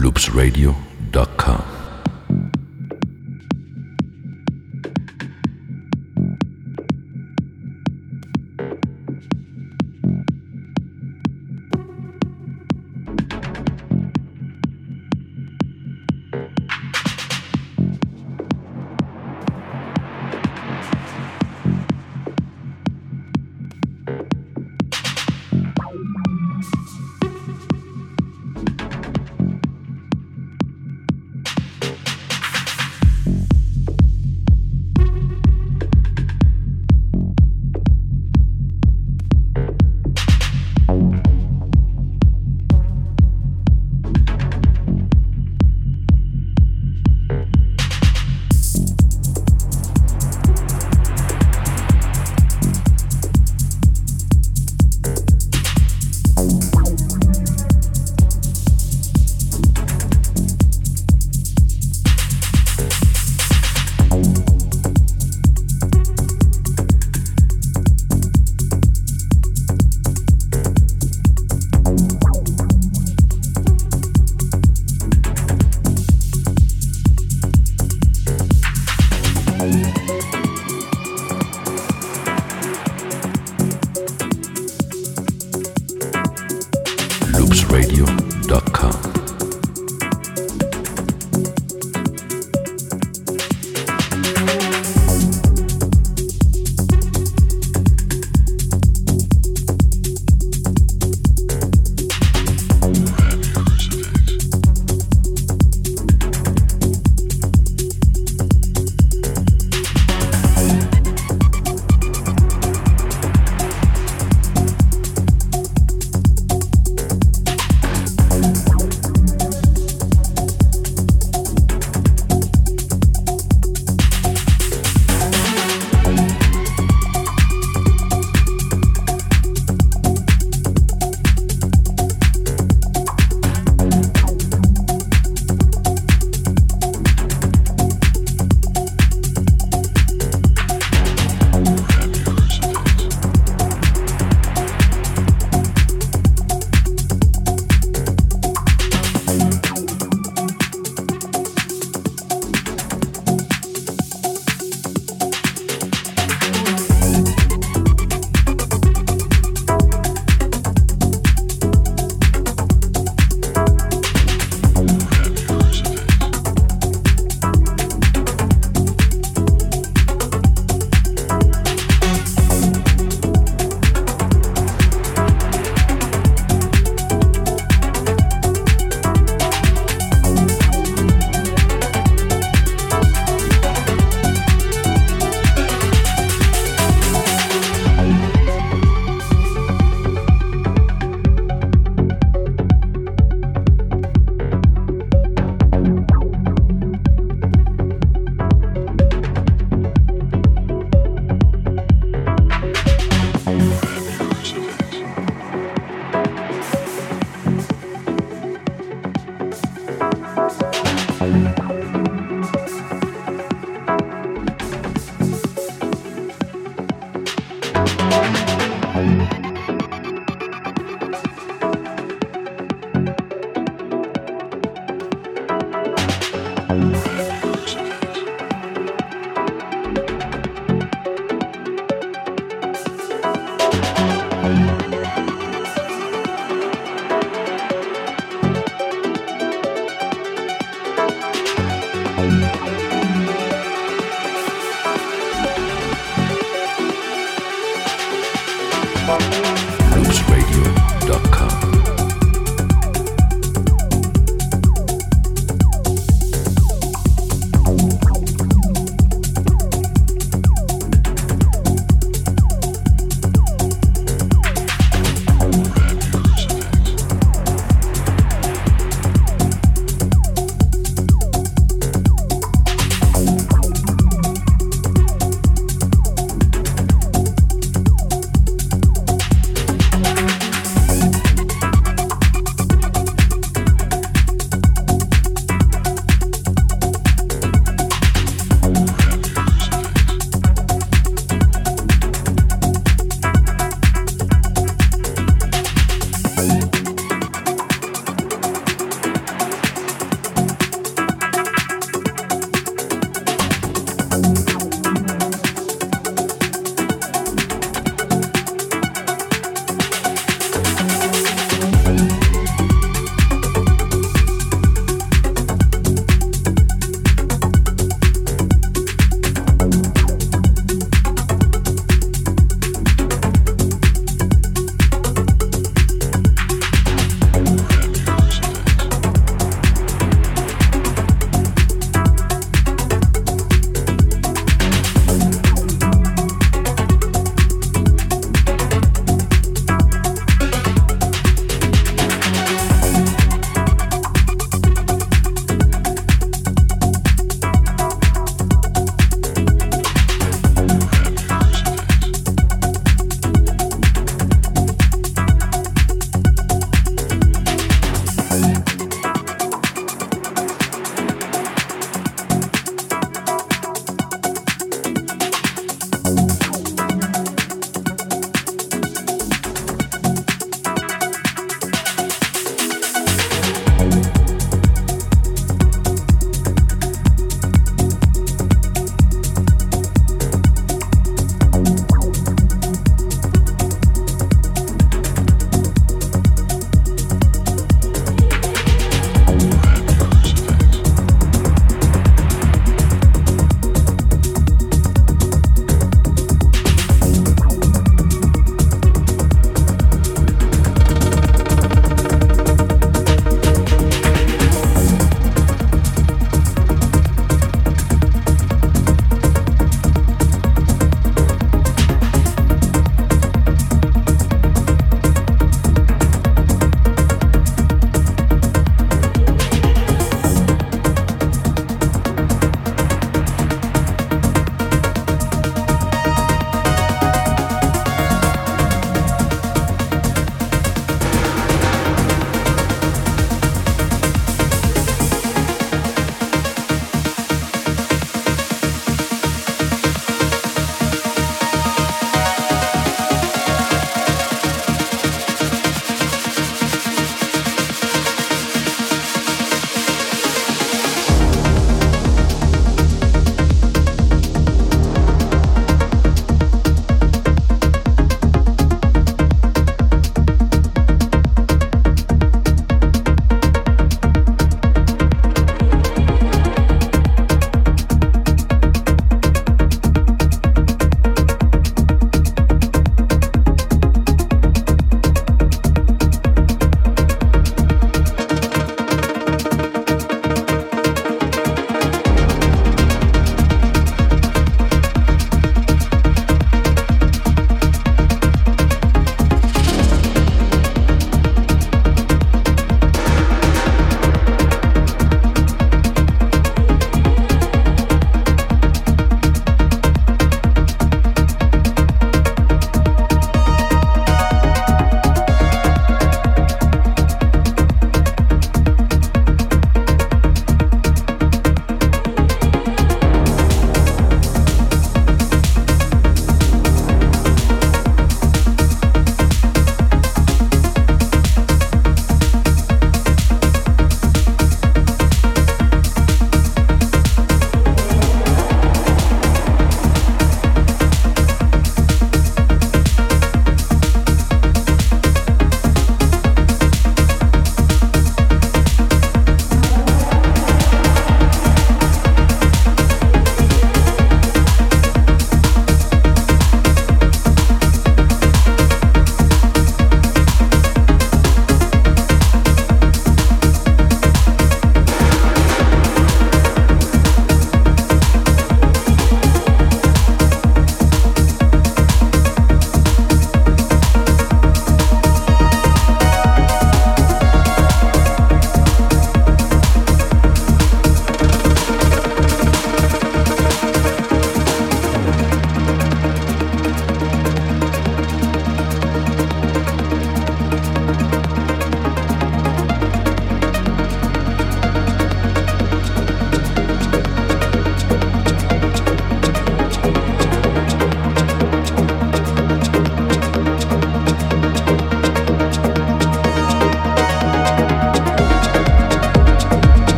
loopsradio.com. Bye.